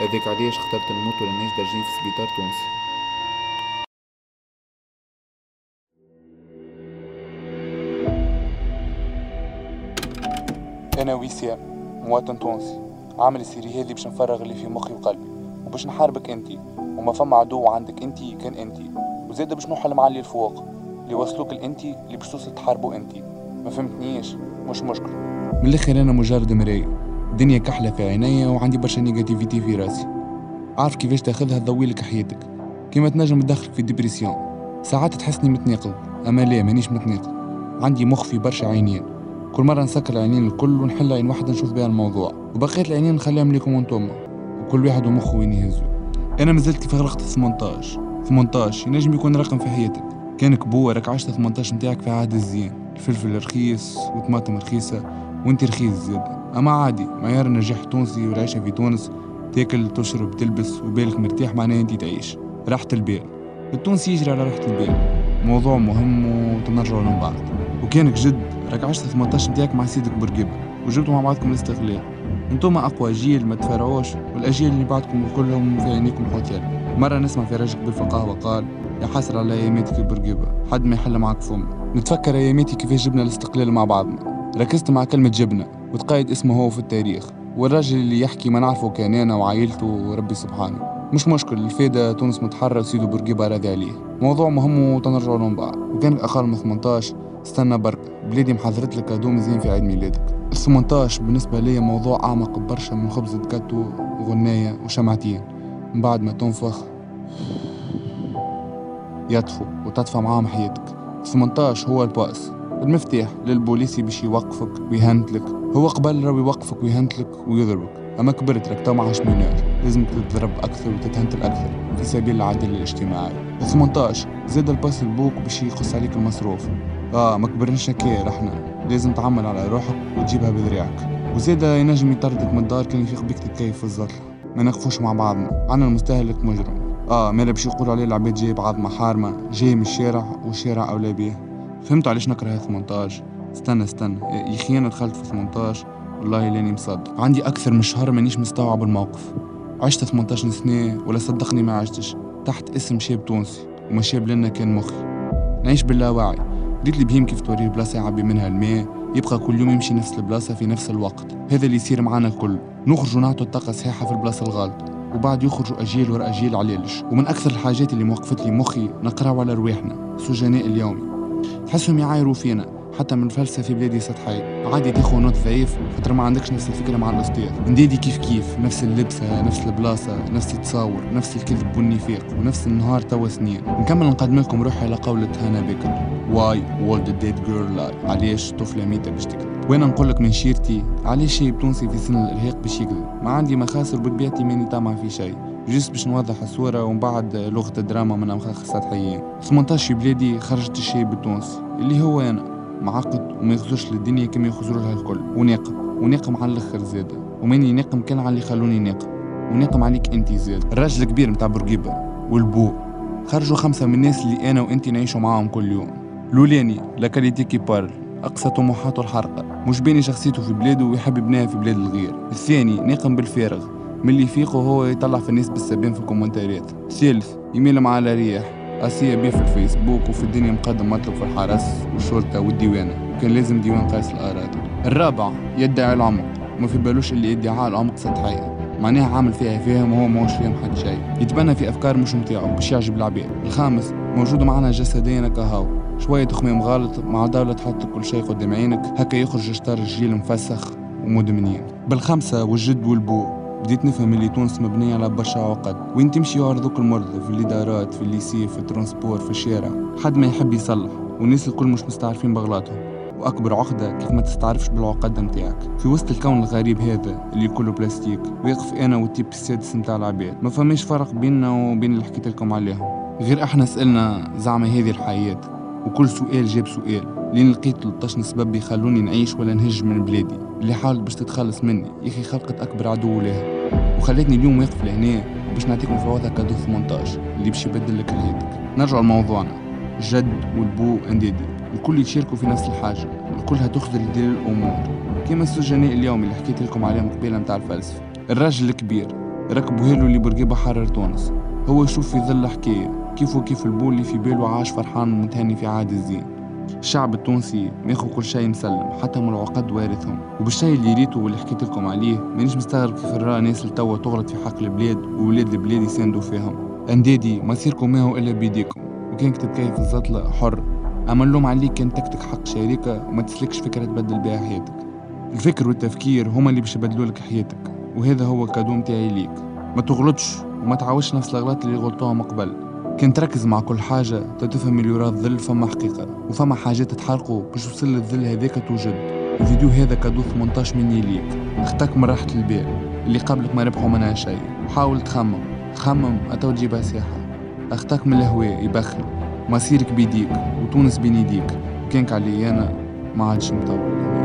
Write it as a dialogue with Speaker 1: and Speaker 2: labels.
Speaker 1: هذاك علاش اخترت نموت ولا نعيش دارجين في سبيطار تونسي.
Speaker 2: أنا وسام مواطن تونسي. عامل السيري هذه باش نفرغ اللي في مخي وقلبي. وباش نحاربك أنتي. وما فما عدو عندك أنتي كان أنتي. وزاد باش نوحل مع اللي الفوق. اللي وصلوك لأنتي اللي باش توصل تحاربوا أنتي. ما فهمتنيش. مش مشكل.
Speaker 1: من الآخر أنا مجرد مراية الدنيا كحلة في عينيا وعندي برشا négativité في راسي. عارف كيفاش تاخذها تضويلك حياتك. كيما تنجم تدخلك في dépression ساعات تحسني متناقض أما لا مانيش متناقض. عندي مخ في برشا عينين. كل مرة نسكر العينين الكل ونحل عين واحدة نشوف بها الموضوع. وبقيت العينين نخليهم ليكم أنتم وكل واحد ومخه وين يهزو. أنا مازلت كيف غلقت 18 18 ينجم يكون رقم في حياتك. كان كبوة راك عشت 18 نتاعك في عهد الزين. الفلفل رخيص وطماطم رخيصة وانت رخيص زيادة. أما عادي معيار النجاح التونسي والعيشة في تونس. تاكل تشرب تلبس وبالك مرتاح معناه أنت تعيش. راحة البال. التونسي يجري على راحة البال. موضوع مهم وتنرجعوا من بعض. وكانك جد راك عشت 18 نتاعك مع سيدك بورقيبة وجبتوا مع بعضكم الاستقلال. أنتم أقوى جيل ما تفرعوش. والأجيال اللي بعدكم كلهم في عينيكم حوت مرة نسمع في راجل بالفقاهة وقال يا حسرة على أياماتك بورقيبة حد ما يحل معك فم. نتفكر أياماتي كيفاش جبنا الاستقلال مع بعضنا. ركزت مع كلمة جبنا. وتقايد اسمه هو في التاريخ. والراجل اللي يحكي ما نعرفه كان أنا وعائلته وربي سبحانه. مش مشكل الفايدة تونس متحرر سيدو بورقيبة راضي عليه. موضوع مهم وتنرجعوا لهم بعض وكان أقل من 18 استنى برك بلادي محضرت لك كادو مزيان في عيد ميلادك. ال 18 بالنسبة ليا موضوع أعمق برشا من خبزة كاتو وغناية وشمعتين. من بعد ما تنفخ يطفو وتطفى معاهم حياتك. 18 هو ال passe المفتاح للبوليسي باش يوقفك ويهنتلك هو قبل راهو يوقفك ويهنتلك ويضربك. أما كبرت لك تو معاش mineur لازمك تتضرب أكثر وتتهنتل أكثر في سبيل العدل الاجتماعي. 18 زاد ال passe لبوك باش يقص عليك المصروف. آه ما كبرناش هكا إحنا لازم تعمل على روحك وتجيبها بذراعك وزاد ينجم يطردك من الدار كان يفيق بيك تتكيف في الزطل. ما نخفوش مع بعضنا. عنا المستهلك مجرم. آه مالا باش يقولوا عليه العباد جاي بعض محارمة جاي من الشارع والشارع أولى بيه. فهمت علاش نكره 18 استنى استنى. يا أخي أنا دخلت في 18 والله لاني مصدق. عندي أكثر من شهر مانيش مستوعب الموقف. عشت 18 سنة ولا صدقني ما عشتش. تحت اسم شاب تونسي وما شاب لنا كان مخي. نعيش باللاوعي لي بهيم كيف توريه بلاصة يعبي منها الماء. يبقى كل يوم يمشي نفس البلاصة في نفس الوقت. هذا اللي يصير معانا الكل. نخرجوا نعطوا الطاقة صحيحة في البلاصة الغلط وبعد يخرجوا أجيال ورا أجيال علالش ومن أكثر الحاجات اللي موقفت لي مخي نقراو على رواحنا. سجناء اليومي تحسهم يعايروا فينا حتى من في بلادي سطحية. عادي تاخو نوت ضعيف خاطر ما عندكش نفس الفكرة مع الأستاذ نديدي كيف كيف نفس اللبسة نفس البلاصة نفس التصاور نفس الكذب والنفاق ونفس النهار توا سنين. نكمل نقدم لكم روحي على قولة هانا بيكر why would a dead girl علاش طفلة ميتة باش تكذب؟ وأنا نقول لك من شيرتي؟ علاش شايب تونسي في سن الإرهاق باش يكذب؟ ما عندي مخاسر بطبيعتي ماني طامع في شيء. just باش نوضح الصورة ومن بعد لغة الدراما من أمخاخ سطحيين 18 بلادي خرجت الشايب التونسي اللي هو أنا. معقد وما يخزرش للدنيا كما يخزروا لها الكل. وناقم. وناقم على الأخر زاده وماني ناقم كان على اللي خلوني ناقم. وناقم عليك أنت زاد. الراجل الكبير متاع بورقيبة. والبو خرجوا خمسة من الناس اللي أنا وأنت نعيشوا معاهم كل يوم. لولاني la qualité qui parle. أقصى طموحاته الحرقة. مش باني شخصيته في بلاده ويحب يبنيها في بلاد الغير. الثاني ناقم بالفارغ. من اللي يفيقه هو يطلع في الناس بالسبين في الكومنتاريات ثالث يميل مع الرياح أسيا بيه في الفيسبوك وفي الدنيا مقدم مطلب في الحرس والشرطة والديوانة. وكان لازم ديوان قيس الأراضي. الرابع يدعي العمق. وما في بالوش اللي ادعاء العمق سطحية. معناها عامل فيها فاهم وهو ماهوش فاهم حد شيء. يتبنى في أفكار مش متاعه باش يعجب العباد الخامس موجود معنا جسديا كهو. شوية تخميم غلط مع دولة تحط كل شيء قدام عينك. هكا يخرج شطر الجيل مفسخ ومدمنين. بالخمسة والجد والبو. بديت نفهم اللي تونس مبنية على برشا عقد وين تمشي يعرضوك المرضى في الإدارات في ال lycée في ال transport في الشارع. حد ما يحب يصلح والناس الكل مش مستعرفين بغلاطهم. وأكبر عقدة كيف ما تستعرفش بالعقد متاعك. في وسط الكون الغريب هذا اللي كله بلاستيك ويقف أنا وال type السادس متاع العباد. ما فماش فرق بيننا وبين اللي حكيت لكم عليهم. غير إحنا سألنا زعما هذه الحياة وكل سؤال جاب سؤال. لين لقيت 13 سبب يخلوني نعيش ولا نهج من بلادي. اللي حاولت باش تتخلص مني يا أخي خلقت أكبر عدو لها وخلتني اليوم واقف لهنا باش نعطيكم فوضى cadeau 18 اللي باش يبدل لك حياتك نرجع لموضوعنا. الجد والبو أنديدي. الكل يتشاركوا في نفس الحاجة. الكل هتخذل يدير الأمور. كما السجناء اليوم اللي حكيت لكم عليهم قبيلة متاع الفلسفة. الراجل الكبير ركبوا هيلو اللي برقيبة حرر تونس. هو يشوف في ظل حكاية. كيف وكيف البول اللي في باله عاش فرحان ومتهني في عاد الزين. الشعب التونسي ماخو كل شيء مسلم حتى من العقد وارثهم. وبالشيء اللي ريته واللي حكيت لكم عليه مانيش مستغرب كيف نرى ناس التوا تغلط في حق البلاد وولاد البلاد يساندوا فيهم. اندادي مصيركم ما هو إلا بيديكم وكان كتتكيف الزطلة حر. أما اللوم عليك كان تكتك حق شريكة وما تسلكش فكرة تبدل بها حياتك. الفكر والتفكير هما اللي باش يبدلوا لك حياتك. وهذا هو ال cadeau متاعي ليك. ما تغلطش وما تعاودش نفس الأغلاط اللي غلطوها قبل. كان تركز مع كل حاجة تفهم اللي يراد الظل فما حقيقة وفما حاجات تحرقوا باش توصل للظل هذاك توجد. الفيديو هذا cadeau 18 مني ليك. أختك من راحة البال اللي قبلك ما ربحوا منها شيء. وحاول تخمم. خمم أتو تجيبها ساحة أختك من الهواء يبخل. مصيرك بيديك وتونس بين يديك. كانك علي أنا ما عادش مطول.